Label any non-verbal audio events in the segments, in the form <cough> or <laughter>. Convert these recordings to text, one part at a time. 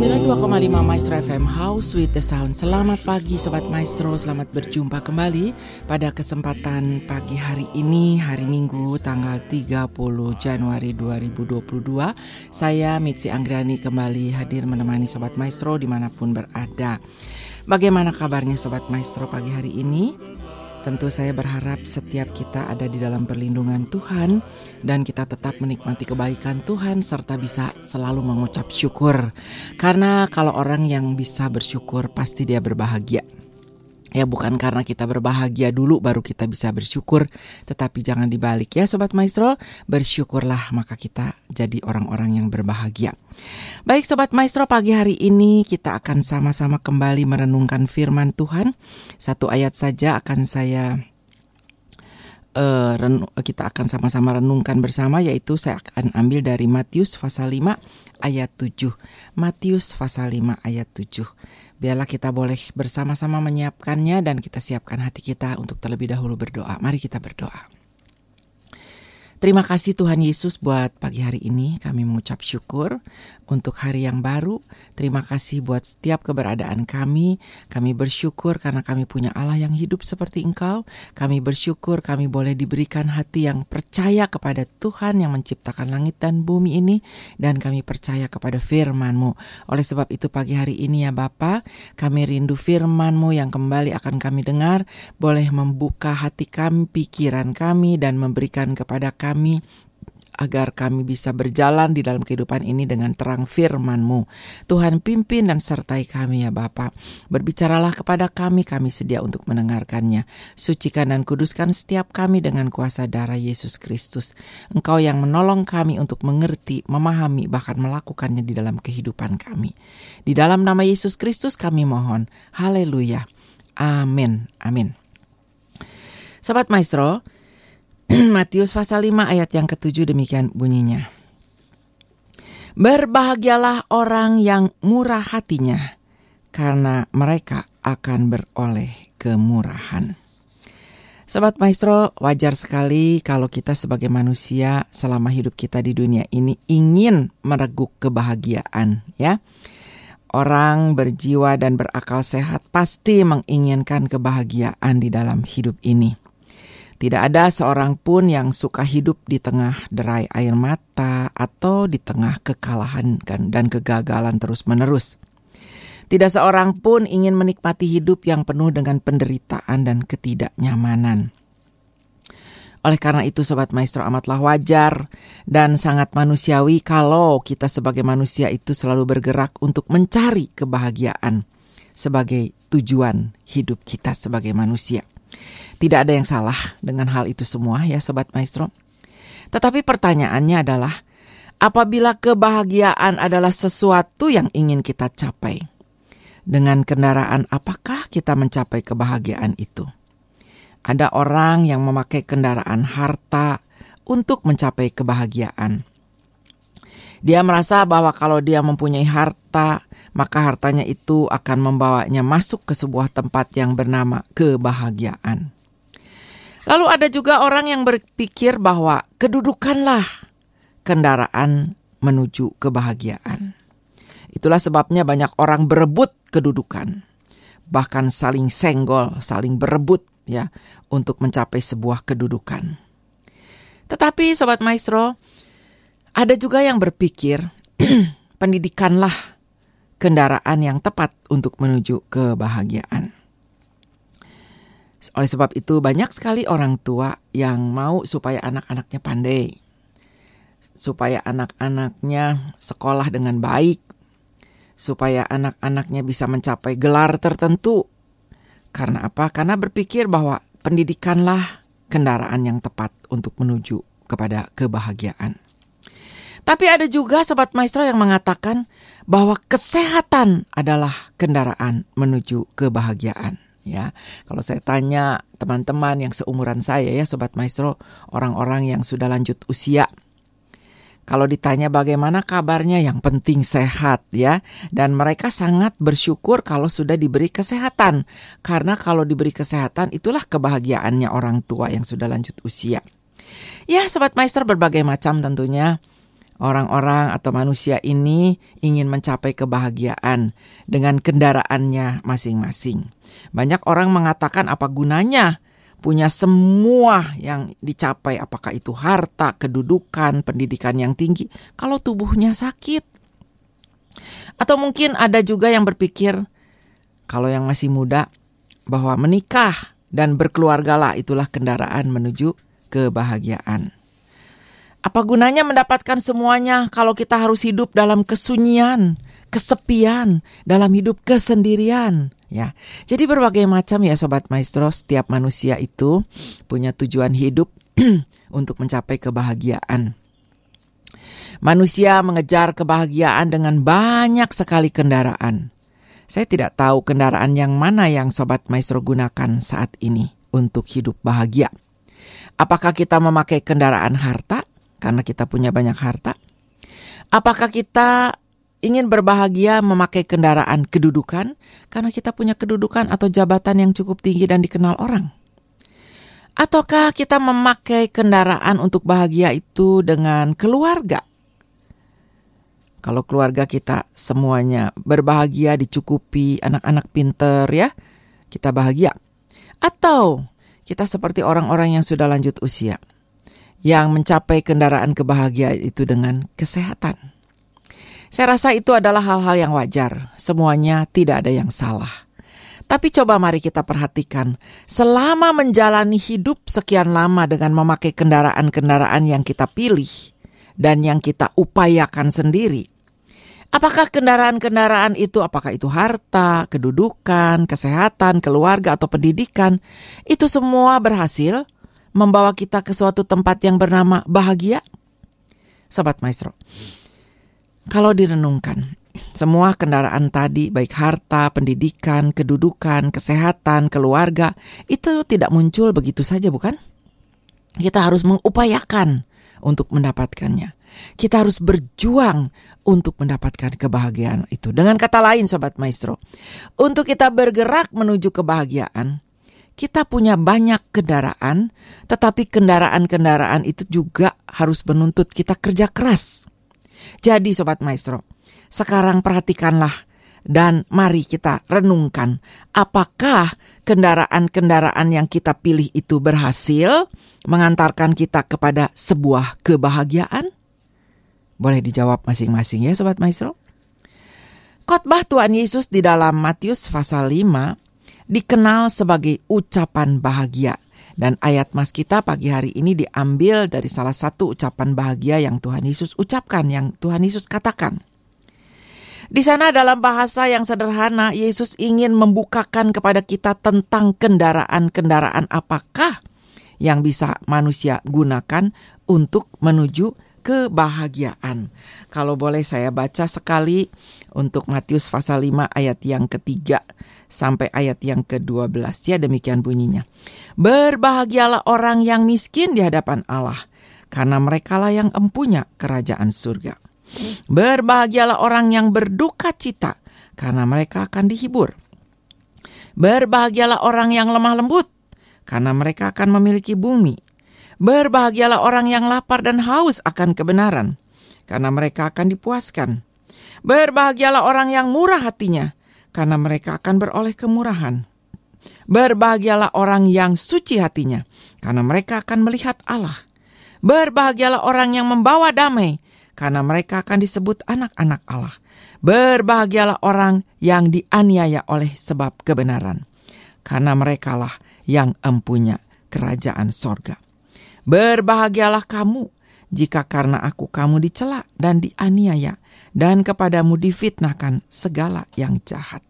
92,5 Maestro FM House with the Sound. Selamat pagi Sobat Maestro. Selamat berjumpa kembali Pada kesempatan pagi hari ini Hari Minggu tanggal 30 Januari 2022 Saya Mitzi Anggrani kembali hadir menemani Sobat Maestro di mana pun berada. Bagaimana kabarnya Sobat Maestro pagi hari ini? Tentu saya berharap setiap kita ada di dalam perlindungan Tuhan dan kita tetap menikmati kebaikan Tuhan serta bisa selalu mengucap syukur. Karena kalau orang yang bisa bersyukur pasti dia berbahagia. Ya bukan karena kita berbahagia dulu baru kita bisa bersyukur Tetapi jangan dibalik ya Sobat Maestro Bersyukurlah maka kita jadi orang-orang yang berbahagia Baik Sobat Maestro pagi hari ini kita akan sama-sama kembali merenungkan firman Tuhan Satu ayat saja akan saya uh, kita akan sama-sama renungkan bersama yaitu saya akan ambil dari Matius pasal 5 ayat 7. Matius pasal 5 ayat 7. Biarlah kita boleh bersama-sama menyiapkannya dan kita siapkan hati kita untuk terlebih dahulu berdoa. Mari kita berdoa. Terima kasih Tuhan Yesus buat pagi hari ini. Kami mengucap syukur untuk hari yang baru. Terima kasih buat setiap keberadaan kami. Kami bersyukur karena kami punya Allah yang hidup seperti Engkau. Kami bersyukur kami boleh diberikan hati yang percaya kepada Tuhan yang menciptakan langit dan bumi ini. Dan kami percaya kepada firman-Mu. Oleh sebab itu pagi hari ini ya Bapa, kami rindu firman-Mu yang kembali akan kami dengar. Boleh membuka hati kami, pikiran kami, dan memberikan kepada kami kami agar kami bisa berjalan di dalam kehidupan ini dengan terang firman-Mu. Tuhan pimpin dan sertai kami ya Bapa. Berbicaralah kepada kami, kami sedia untuk mendengarkannya. Sucikan dan kuduskan setiap kami dengan kuasa darah Yesus Kristus. Engkau yang menolong kami untuk mengerti, memahami, bahkan melakukannya di dalam kehidupan kami. Di dalam nama Yesus Kristus kami mohon. Haleluya. Amin. Amin. Sobat Maestro, <clears throat> Matius pasal 5 ayat yang ketujuh demikian bunyinya. Berbahagialah orang yang murah hatinya, karena mereka akan beroleh kemurahan. Sobat Maestro, wajar sekali kalau kita sebagai manusia selama hidup kita di dunia ini ingin mereguk kebahagiaan, ya. Orang berjiwa dan berakal sehat pasti menginginkan kebahagiaan di dalam hidup ini. Tidak ada seorang pun yang suka hidup di tengah derai air mata atau di tengah kekalahan dan kegagalan terus-menerus. Tidak seorang pun ingin menikmati hidup yang penuh dengan penderitaan dan ketidaknyamanan. Oleh karena itu Sobat Maestro amatlah wajar dan sangat manusiawi kalau kita sebagai manusia itu selalu bergerak untuk mencari kebahagiaan sebagai tujuan hidup kita sebagai manusia. Tidak ada yang salah dengan hal itu semua ya Sobat Maestro. Tetapi pertanyaannya adalah, apabila kebahagiaan adalah sesuatu yang ingin kita capai, dengan kendaraan apakah kita mencapai kebahagiaan itu? Ada orang yang memakai kendaraan harta untuk mencapai kebahagiaan. Dia merasa bahwa kalau dia mempunyai harta, maka hartanya itu akan membawanya masuk ke sebuah tempat yang bernama kebahagiaan. Lalu ada juga orang yang berpikir bahwa kedudukanlah kendaraan menuju kebahagiaan. Itulah sebabnya banyak orang berebut kedudukan, bahkan saling senggol, saling berebut ya untuk mencapai sebuah kedudukan. Tetapi sobat maestro, ada juga yang berpikir, <clears throat> pendidikanlah kendaraan yang tepat untuk menuju kebahagiaan. Oleh sebab itu banyak sekali orang tua yang mau supaya anak-anaknya pandai. Supaya anak-anaknya sekolah dengan baik. Supaya anak-anaknya bisa mencapai gelar tertentu. Karena apa? Karena berpikir bahwa pendidikanlah kendaraan yang tepat untuk menuju kepada kebahagiaan. Tapi ada juga sobat maestro yang mengatakan bahwa kesehatan adalah kendaraan menuju kebahagiaan. Ya, kalau saya tanya teman-teman yang seumuran saya ya sobat maestro, orang-orang yang sudah lanjut usia, kalau ditanya bagaimana kabarnya, yang penting sehat ya. Dan mereka sangat bersyukur kalau sudah diberi kesehatan. Karena kalau diberi kesehatan, itulah kebahagiaannya orang tua yang sudah lanjut usia. Ya, Sobat Maestro berbagai macam tentunya Orang-orang atau manusia ini ingin mencapai kebahagiaan dengan kendaraannya masing-masing. Banyak orang mengatakan apa gunanya punya semua yang dicapai apakah itu harta, kedudukan, pendidikan yang tinggi kalau tubuhnya sakit. Atau mungkin ada juga yang berpikir kalau yang masih muda bahwa menikah dan berkeluargalah itulah kendaraan menuju kebahagiaan. Apa gunanya mendapatkan semuanya kalau kita harus hidup dalam kesunyian, kesepian, dalam hidup kesendirian? Ya, jadi berbagai macam ya sobat maestro, setiap manusia itu punya tujuan hidup <clears throat> untuk mencapai kebahagiaan. Manusia mengejar kebahagiaan dengan banyak sekali kendaraan. Saya tidak tahu kendaraan yang mana yang sobat maestro gunakan saat ini untuk hidup bahagia. Apakah kita memakai kendaraan harta karena kita punya banyak harta? Apakah kita ingin berbahagia memakai kendaraan kedudukan karena kita punya kedudukan atau jabatan yang cukup tinggi dan dikenal orang? Ataukah kita memakai kendaraan untuk bahagia itu dengan keluarga? Kalau keluarga kita semuanya berbahagia, dicukupi, anak-anak pinter ya, kita bahagia. Atau kita seperti orang-orang yang sudah lanjut usia yang mencapai kendaraan kebahagiaan itu dengan kesehatan. Saya rasa itu adalah hal-hal yang wajar. Semuanya tidak ada yang salah. Tapi coba mari kita perhatikan, selama menjalani hidup sekian lama dengan memakai kendaraan-kendaraan yang kita pilih dan yang kita upayakan sendiri, apakah kendaraan-kendaraan itu, apakah itu harta, kedudukan, kesehatan, keluarga, atau pendidikan, itu semua berhasil membawa kita ke suatu tempat yang bernama bahagia? Sobat Maestro, kalau direnungkan, semua kendaraan tadi, baik harta, pendidikan, kedudukan, kesehatan, keluarga, itu tidak muncul begitu saja, bukan? Kita harus mengupayakan untuk mendapatkannya. Kita harus berjuang untuk mendapatkan kebahagiaan itu. Dengan kata lain, sobat maestro, untuk kita bergerak menuju kebahagiaan, kita punya banyak kendaraan, tetapi kendaraan-kendaraan itu juga harus menuntut kita kerja keras. Jadi sobat maestro, sekarang perhatikanlah dan mari kita renungkan apakah kendaraan-kendaraan yang kita pilih itu berhasil mengantarkan kita kepada sebuah kebahagiaan? Boleh dijawab masing-masing ya sobat maestro. Khotbah Tuhan Yesus di dalam Matius pasal 5 dikenal sebagai ucapan bahagia. Dan ayat mas kita pagi hari ini diambil dari salah satu ucapan bahagia yang Tuhan Yesus ucapkan, yang Tuhan Yesus katakan. Di sana dalam bahasa yang sederhana, Yesus ingin membukakan kepada kita tentang kendaraan-kendaraan apakah yang bisa manusia gunakan untuk menuju kebahagiaan. Kalau boleh saya baca sekali untuk Matius pasal 5 ayat yang ketiga sampai ayat yang ke-12 ya demikian bunyinya. Berbahagialah orang yang miskin di hadapan Allah karena merekalah yang empunya kerajaan surga. Berbahagialah orang yang berduka cita karena mereka akan dihibur. Berbahagialah orang yang lemah lembut karena mereka akan memiliki bumi. Berbahagialah orang yang lapar dan haus akan kebenaran karena mereka akan dipuaskan. Berbahagialah orang yang murah hatinya karena mereka akan beroleh kemurahan. Berbahagialah orang yang suci hatinya, karena mereka akan melihat Allah. Berbahagialah orang yang membawa damai, karena mereka akan disebut anak-anak Allah. Berbahagialah orang yang dianiaya oleh sebab kebenaran, karena merekalah yang empunya kerajaan sorga. Berbahagialah kamu jika karena aku kamu dicela dan dianiaya, dan kepadamu difitnahkan segala yang jahat.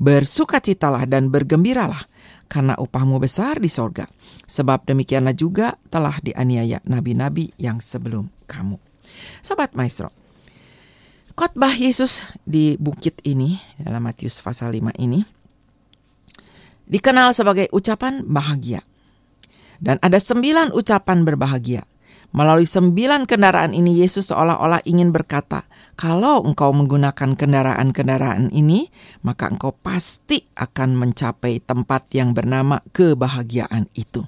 Bersukacitalah dan bergembiralah, karena upahmu besar di sorga. Sebab demikianlah juga telah dianiaya nabi-nabi yang sebelum kamu. Sobat Maestro, khotbah Yesus di bukit ini, dalam Matius pasal 5 ini, dikenal sebagai ucapan bahagia. Dan ada sembilan ucapan berbahagia Melalui sembilan kendaraan ini Yesus seolah-olah ingin berkata, kalau engkau menggunakan kendaraan-kendaraan ini, maka engkau pasti akan mencapai tempat yang bernama kebahagiaan itu.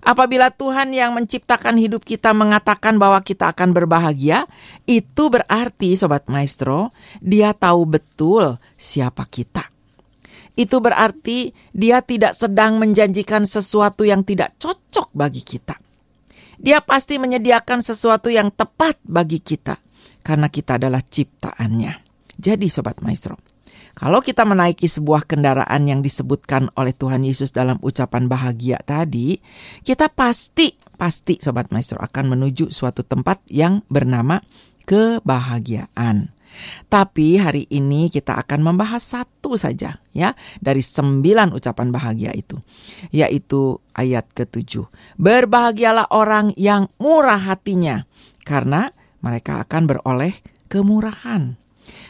Apabila Tuhan yang menciptakan hidup kita mengatakan bahwa kita akan berbahagia, itu berarti sobat maestro, dia tahu betul siapa kita. Itu berarti dia tidak sedang menjanjikan sesuatu yang tidak cocok bagi kita. Dia pasti menyediakan sesuatu yang tepat bagi kita karena kita adalah ciptaannya. Jadi sobat maestro, kalau kita menaiki sebuah kendaraan yang disebutkan oleh Tuhan Yesus dalam ucapan bahagia tadi, kita pasti, pasti Sobat Maestro akan menuju suatu tempat yang bernama kebahagiaan. Tapi hari ini kita akan membahas satu saja ya dari sembilan ucapan bahagia itu. Yaitu ayat ketujuh. Berbahagialah orang yang murah hatinya karena mereka akan beroleh kemurahan.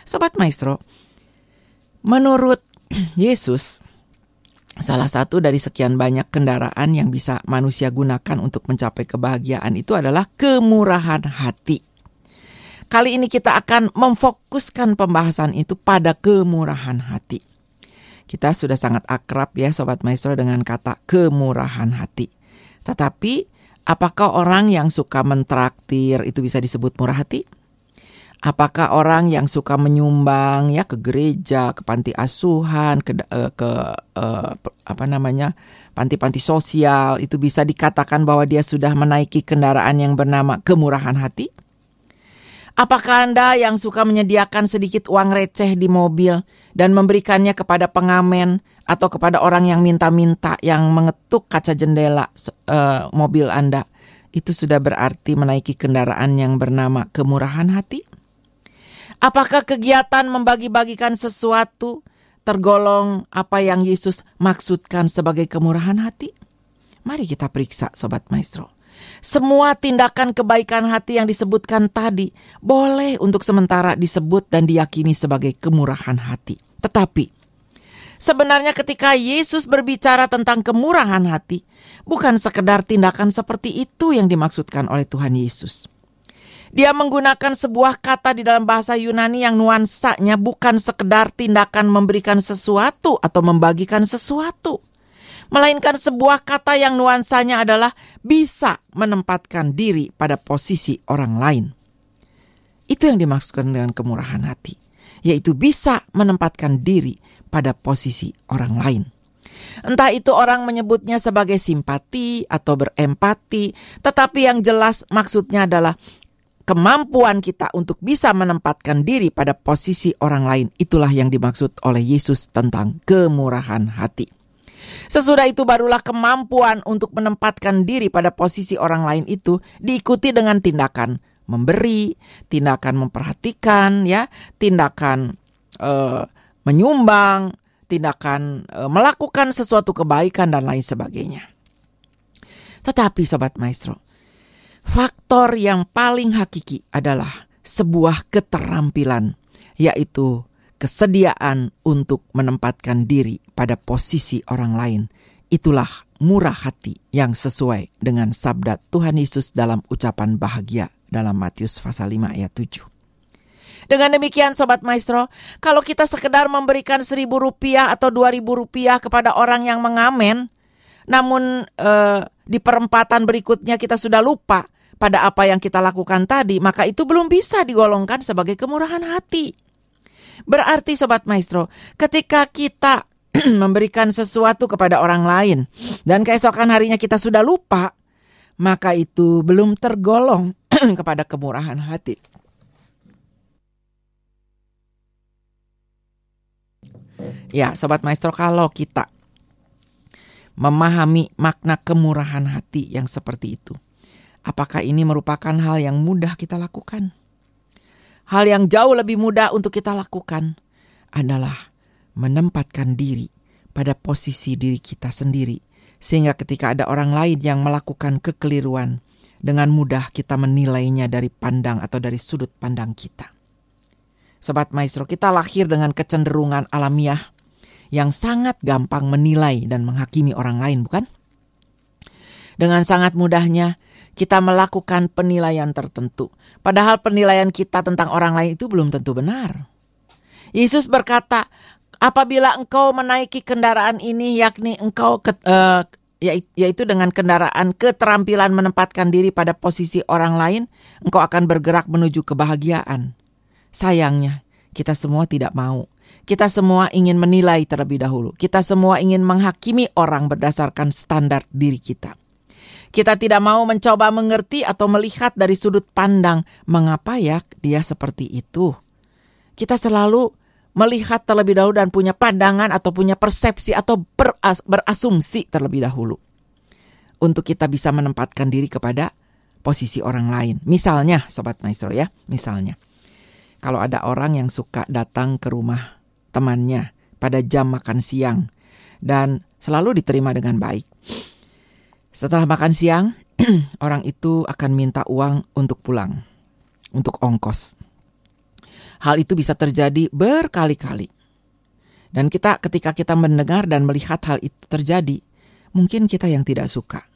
Sobat Maestro, Menurut <clears throat> Yesus, salah satu dari sekian banyak kendaraan yang bisa manusia gunakan untuk mencapai kebahagiaan itu adalah kemurahan hati. Kali ini kita akan memfokuskan pembahasan itu pada kemurahan hati. Kita sudah sangat akrab ya Sobat Maestro dengan kata kemurahan hati. Tetapi apakah orang yang suka mentraktir itu bisa disebut murah hati? Apakah orang yang suka menyumbang ya ke gereja, ke panti asuhan, ke uh, ke uh, apa namanya panti-panti sosial itu bisa dikatakan bahwa dia sudah menaiki kendaraan yang bernama kemurahan hati? Apakah Anda yang suka menyediakan sedikit uang receh di mobil dan memberikannya kepada pengamen atau kepada orang yang minta-minta yang mengetuk kaca jendela uh, mobil Anda? Itu sudah berarti menaiki kendaraan yang bernama kemurahan hati? Apakah kegiatan membagi-bagikan sesuatu tergolong apa yang Yesus maksudkan sebagai kemurahan hati? Mari kita periksa Sobat Maestro. Semua tindakan kebaikan hati yang disebutkan tadi boleh untuk sementara disebut dan diyakini sebagai kemurahan hati. Tetapi sebenarnya ketika Yesus berbicara tentang kemurahan hati, bukan sekedar tindakan seperti itu yang dimaksudkan oleh Tuhan Yesus. Dia menggunakan sebuah kata di dalam bahasa Yunani yang nuansanya bukan sekedar tindakan memberikan sesuatu atau membagikan sesuatu. Melainkan sebuah kata yang nuansanya adalah bisa menempatkan diri pada posisi orang lain. Itu yang dimaksudkan dengan kemurahan hati. Yaitu bisa menempatkan diri pada posisi orang lain. Entah itu orang menyebutnya sebagai simpati atau berempati, tetapi yang jelas maksudnya adalah kemampuan kita untuk bisa menempatkan diri pada posisi orang lain. Itulah yang dimaksud oleh Yesus tentang kemurahan hati. Sesudah itu barulah kemampuan untuk menempatkan diri pada posisi orang lain itu diikuti dengan tindakan memberi, tindakan memperhatikan, ya, tindakan uh, menyumbang, tindakan uh, melakukan sesuatu kebaikan dan lain sebagainya. Tetapi sobat maestro, Faktor yang paling hakiki adalah sebuah keterampilan, yaitu kesediaan untuk menempatkan diri pada posisi orang lain. Itulah murah hati yang sesuai dengan sabda Tuhan Yesus dalam ucapan bahagia dalam Matius pasal 5 ayat 7. Dengan demikian Sobat Maestro, kalau kita sekedar memberikan seribu rupiah atau dua ribu rupiah kepada orang yang mengamen, namun eh, di perempatan berikutnya kita sudah lupa pada apa yang kita lakukan tadi, maka itu belum bisa digolongkan sebagai kemurahan hati. Berarti Sobat Maestro, ketika kita <clears throat> memberikan sesuatu kepada orang lain dan keesokan harinya kita sudah lupa, maka itu belum tergolong <clears throat> kepada kemurahan hati. Ya, Sobat Maestro, kalau kita memahami makna kemurahan hati yang seperti itu. Apakah ini merupakan hal yang mudah kita lakukan? Hal yang jauh lebih mudah untuk kita lakukan adalah menempatkan diri pada posisi diri kita sendiri, sehingga ketika ada orang lain yang melakukan kekeliruan, dengan mudah kita menilainya dari pandang atau dari sudut pandang kita. Sobat Maestro, kita lahir dengan kecenderungan alamiah yang sangat gampang menilai dan menghakimi orang lain, bukan? Dengan sangat mudahnya kita melakukan penilaian tertentu, padahal penilaian kita tentang orang lain itu belum tentu benar. Yesus berkata, "Apabila engkau menaiki kendaraan ini, yakni engkau ke, uh, yaitu dengan kendaraan keterampilan menempatkan diri pada posisi orang lain, engkau akan bergerak menuju kebahagiaan. Sayangnya, kita semua tidak mau. Kita semua ingin menilai terlebih dahulu. Kita semua ingin menghakimi orang berdasarkan standar diri kita. Kita tidak mau mencoba mengerti atau melihat dari sudut pandang mengapa ya dia seperti itu. Kita selalu melihat terlebih dahulu dan punya pandangan atau punya persepsi atau beras, berasumsi terlebih dahulu. Untuk kita bisa menempatkan diri kepada posisi orang lain. Misalnya, Sobat Maestro ya, misalnya. Kalau ada orang yang suka datang ke rumah temannya pada jam makan siang dan selalu diterima dengan baik. Setelah makan siang, <clears throat> orang itu akan minta uang untuk pulang, untuk ongkos. Hal itu bisa terjadi berkali-kali. Dan kita ketika kita mendengar dan melihat hal itu terjadi, mungkin kita yang tidak suka.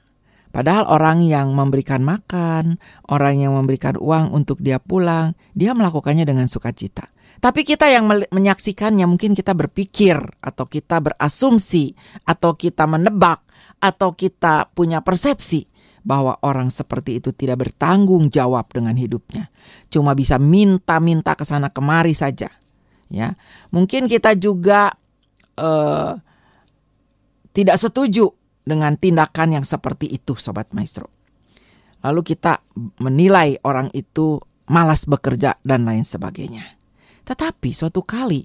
Padahal orang yang memberikan makan, orang yang memberikan uang untuk dia pulang, dia melakukannya dengan sukacita. Tapi kita yang menyaksikannya mungkin kita berpikir atau kita berasumsi atau kita menebak atau kita punya persepsi bahwa orang seperti itu tidak bertanggung jawab dengan hidupnya. Cuma bisa minta-minta ke sana kemari saja. Ya. Mungkin kita juga uh, tidak setuju dengan tindakan yang seperti itu sobat maestro. Lalu kita menilai orang itu malas bekerja dan lain sebagainya. Tetapi suatu kali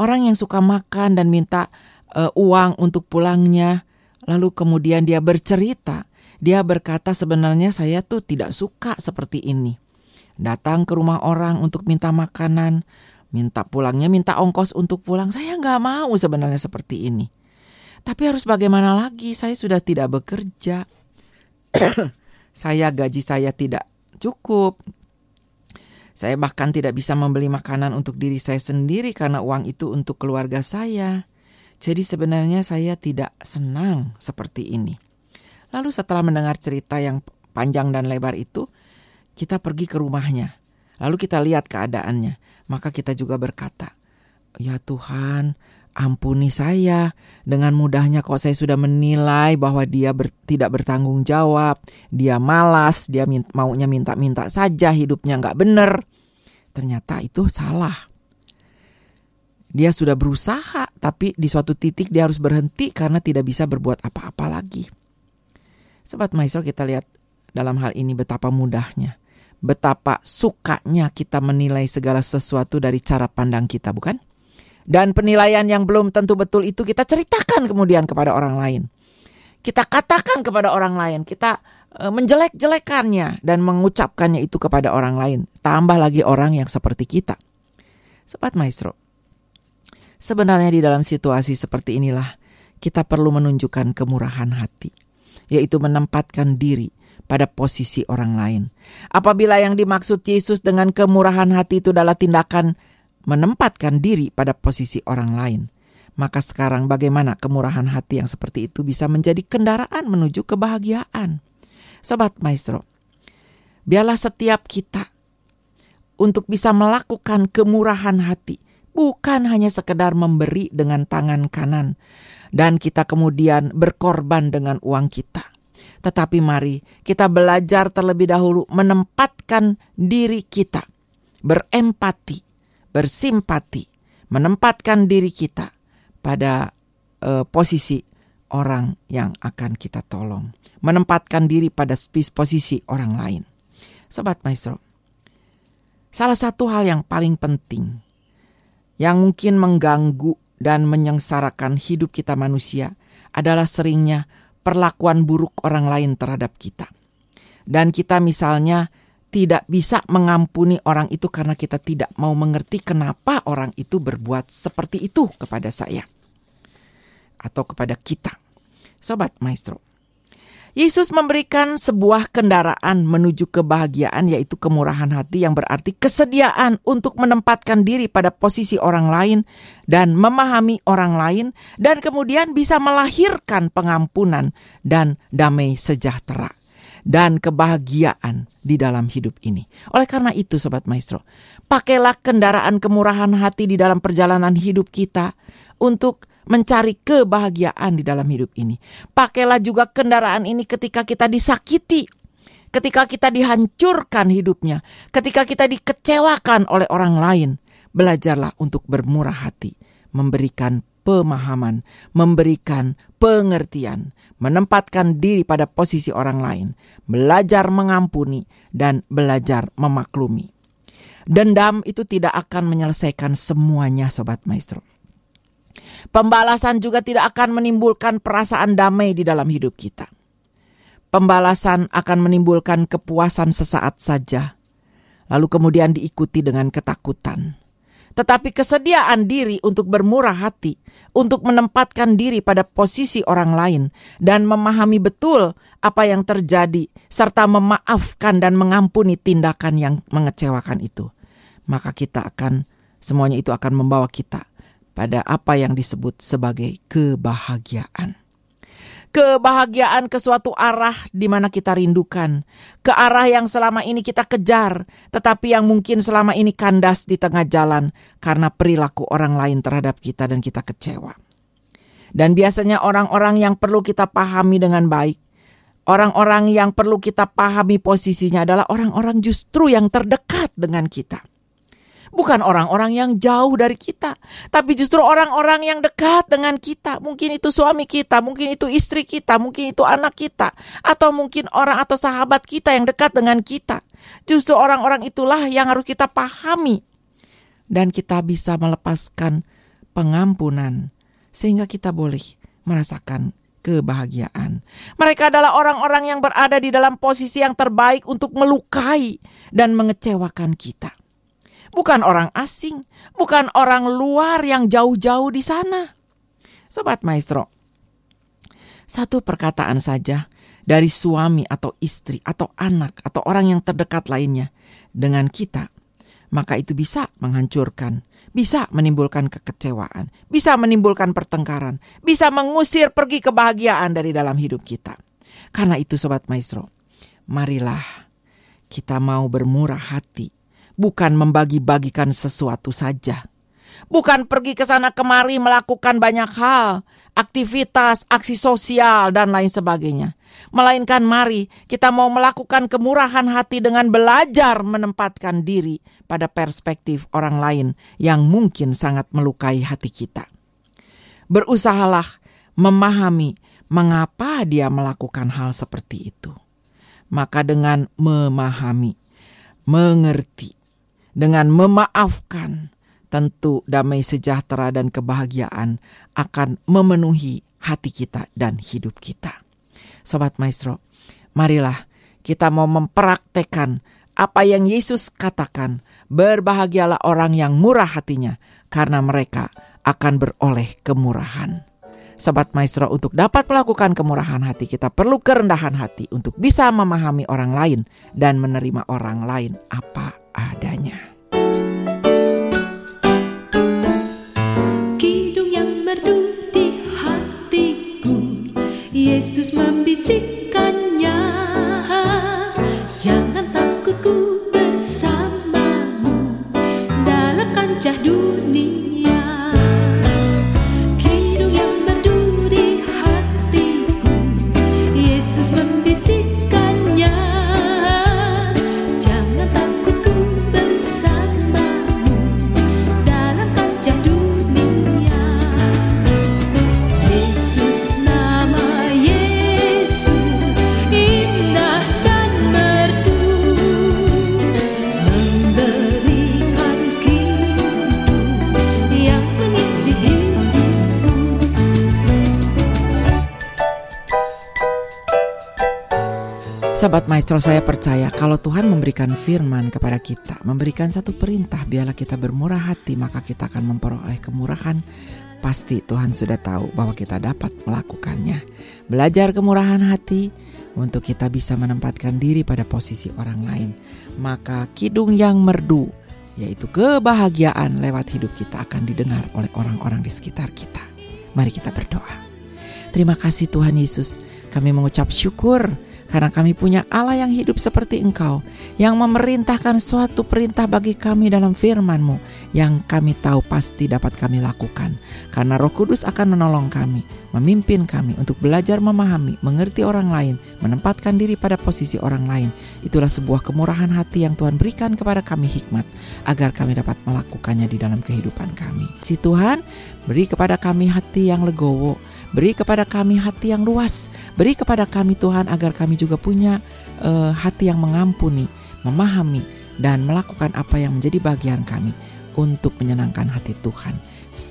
orang yang suka makan dan minta uh, uang untuk pulangnya, lalu kemudian dia bercerita, dia berkata sebenarnya saya tuh tidak suka seperti ini. Datang ke rumah orang untuk minta makanan, minta pulangnya, minta ongkos untuk pulang. Saya nggak mau sebenarnya seperti ini. Tapi harus bagaimana lagi? Saya sudah tidak bekerja. <coughs> saya gaji saya tidak cukup. Saya bahkan tidak bisa membeli makanan untuk diri saya sendiri karena uang itu untuk keluarga saya. Jadi sebenarnya saya tidak senang seperti ini. Lalu setelah mendengar cerita yang panjang dan lebar itu, kita pergi ke rumahnya. Lalu kita lihat keadaannya. Maka kita juga berkata, "Ya Tuhan, ampuni saya. Dengan mudahnya kok saya sudah menilai bahwa dia ber, tidak bertanggung jawab, dia malas, dia min, maunya minta-minta saja, hidupnya nggak benar. Ternyata itu salah. Dia sudah berusaha, tapi di suatu titik dia harus berhenti karena tidak bisa berbuat apa-apa lagi. Sobat Maestro kita lihat dalam hal ini betapa mudahnya. Betapa sukanya kita menilai segala sesuatu dari cara pandang kita, bukan? Dan penilaian yang belum tentu betul itu kita ceritakan kemudian kepada orang lain. Kita katakan kepada orang lain, kita e, menjelek-jelekannya dan mengucapkannya itu kepada orang lain. Tambah lagi orang yang seperti kita. Sobat Maestro, sebenarnya di dalam situasi seperti inilah kita perlu menunjukkan kemurahan hati, yaitu menempatkan diri pada posisi orang lain. Apabila yang dimaksud Yesus dengan kemurahan hati itu adalah tindakan menempatkan diri pada posisi orang lain. Maka sekarang bagaimana kemurahan hati yang seperti itu bisa menjadi kendaraan menuju kebahagiaan? Sobat Maestro, biarlah setiap kita untuk bisa melakukan kemurahan hati, bukan hanya sekedar memberi dengan tangan kanan dan kita kemudian berkorban dengan uang kita. Tetapi mari kita belajar terlebih dahulu menempatkan diri kita berempati bersimpati, menempatkan diri kita pada uh, posisi orang yang akan kita tolong, menempatkan diri pada posisi orang lain. Sobat Maestro, salah satu hal yang paling penting yang mungkin mengganggu dan menyengsarakan hidup kita manusia adalah seringnya perlakuan buruk orang lain terhadap kita. Dan kita misalnya tidak bisa mengampuni orang itu karena kita tidak mau mengerti kenapa orang itu berbuat seperti itu kepada saya atau kepada kita. Sobat Maestro, Yesus memberikan sebuah kendaraan menuju kebahagiaan yaitu kemurahan hati yang berarti kesediaan untuk menempatkan diri pada posisi orang lain dan memahami orang lain dan kemudian bisa melahirkan pengampunan dan damai sejahtera dan kebahagiaan di dalam hidup ini. Oleh karena itu Sobat Maestro, pakailah kendaraan kemurahan hati di dalam perjalanan hidup kita untuk mencari kebahagiaan di dalam hidup ini. Pakailah juga kendaraan ini ketika kita disakiti, ketika kita dihancurkan hidupnya, ketika kita dikecewakan oleh orang lain. Belajarlah untuk bermurah hati, memberikan pemahaman, memberikan pengertian, menempatkan diri pada posisi orang lain, belajar mengampuni, dan belajar memaklumi. Dendam itu tidak akan menyelesaikan semuanya, sobat maestro. Pembalasan juga tidak akan menimbulkan perasaan damai di dalam hidup kita. Pembalasan akan menimbulkan kepuasan sesaat saja, lalu kemudian diikuti dengan ketakutan. Tetapi kesediaan diri untuk bermurah hati, untuk menempatkan diri pada posisi orang lain, dan memahami betul apa yang terjadi, serta memaafkan dan mengampuni tindakan yang mengecewakan itu, maka kita akan semuanya itu akan membawa kita pada apa yang disebut sebagai kebahagiaan. Kebahagiaan ke suatu arah di mana kita rindukan, ke arah yang selama ini kita kejar, tetapi yang mungkin selama ini kandas di tengah jalan karena perilaku orang lain terhadap kita dan kita kecewa. Dan biasanya orang-orang yang perlu kita pahami dengan baik, orang-orang yang perlu kita pahami posisinya adalah orang-orang justru yang terdekat dengan kita bukan orang-orang yang jauh dari kita, tapi justru orang-orang yang dekat dengan kita. Mungkin itu suami kita, mungkin itu istri kita, mungkin itu anak kita, atau mungkin orang atau sahabat kita yang dekat dengan kita. Justru orang-orang itulah yang harus kita pahami, dan kita bisa melepaskan pengampunan, sehingga kita boleh merasakan kebahagiaan. Mereka adalah orang-orang yang berada di dalam posisi yang terbaik untuk melukai dan mengecewakan kita bukan orang asing, bukan orang luar yang jauh-jauh di sana. Sobat Maestro, satu perkataan saja dari suami atau istri atau anak atau orang yang terdekat lainnya dengan kita, maka itu bisa menghancurkan, bisa menimbulkan kekecewaan, bisa menimbulkan pertengkaran, bisa mengusir pergi kebahagiaan dari dalam hidup kita. Karena itu Sobat Maestro, marilah kita mau bermurah hati bukan membagi-bagikan sesuatu saja. Bukan pergi ke sana kemari melakukan banyak hal, aktivitas, aksi sosial, dan lain sebagainya. Melainkan mari kita mau melakukan kemurahan hati dengan belajar menempatkan diri pada perspektif orang lain yang mungkin sangat melukai hati kita. Berusahalah memahami mengapa dia melakukan hal seperti itu. Maka dengan memahami, mengerti, dengan memaafkan, tentu damai sejahtera dan kebahagiaan akan memenuhi hati kita dan hidup kita. Sobat Maestro, marilah kita mau mempraktekkan apa yang Yesus katakan, berbahagialah orang yang murah hatinya karena mereka akan beroleh kemurahan. Sobat Maestro, untuk dapat melakukan kemurahan hati, kita perlu kerendahan hati untuk bisa memahami orang lain dan menerima orang lain apa adanya. Kidung yang merdu di hatiku, Yesus membisikkannya. Jangan takut ku bersamamu dalam kancah dunia. Maestro saya percaya kalau Tuhan memberikan firman kepada kita, memberikan satu perintah biarlah kita bermurah hati maka kita akan memperoleh kemurahan. Pasti Tuhan sudah tahu bahwa kita dapat melakukannya. Belajar kemurahan hati untuk kita bisa menempatkan diri pada posisi orang lain. Maka kidung yang merdu yaitu kebahagiaan lewat hidup kita akan didengar oleh orang-orang di sekitar kita. Mari kita berdoa. Terima kasih Tuhan Yesus, kami mengucap syukur karena kami punya Allah yang hidup seperti Engkau, yang memerintahkan suatu perintah bagi kami dalam firman-Mu, yang kami tahu pasti dapat kami lakukan. Karena Roh Kudus akan menolong kami, memimpin kami untuk belajar memahami, mengerti orang lain, menempatkan diri pada posisi orang lain. Itulah sebuah kemurahan hati yang Tuhan berikan kepada kami hikmat, agar kami dapat melakukannya di dalam kehidupan kami. Si Tuhan, beri kepada kami hati yang legowo, beri kepada kami hati yang luas, beri kepada kami Tuhan agar kami juga punya uh, hati yang mengampuni, memahami, dan melakukan apa yang menjadi bagian kami untuk menyenangkan hati Tuhan.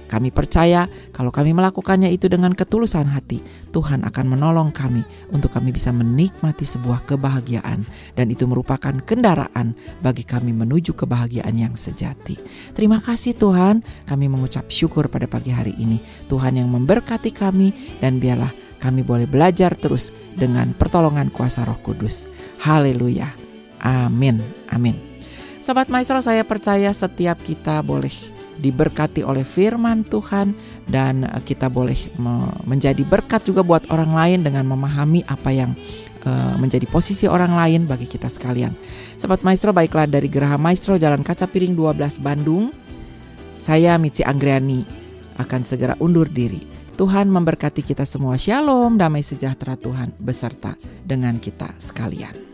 Kami percaya kalau kami melakukannya itu dengan ketulusan hati, Tuhan akan menolong kami untuk kami bisa menikmati sebuah kebahagiaan dan itu merupakan kendaraan bagi kami menuju kebahagiaan yang sejati. Terima kasih Tuhan, kami mengucap syukur pada pagi hari ini. Tuhan yang memberkati kami dan biarlah kami boleh belajar terus dengan pertolongan kuasa Roh Kudus. Haleluya. Amin. Amin. Sobat Maestro, saya percaya setiap kita boleh diberkati oleh firman Tuhan dan eh, kita boleh menjadi berkat juga buat orang lain dengan memahami apa yang eh, menjadi posisi orang lain bagi kita sekalian. Sobat Maestro, baiklah dari Geraha Maestro Jalan Kaca Piring 12 Bandung, saya Mitzi Anggriani akan segera undur diri. Tuhan memberkati kita semua. Shalom, damai sejahtera Tuhan beserta dengan kita sekalian.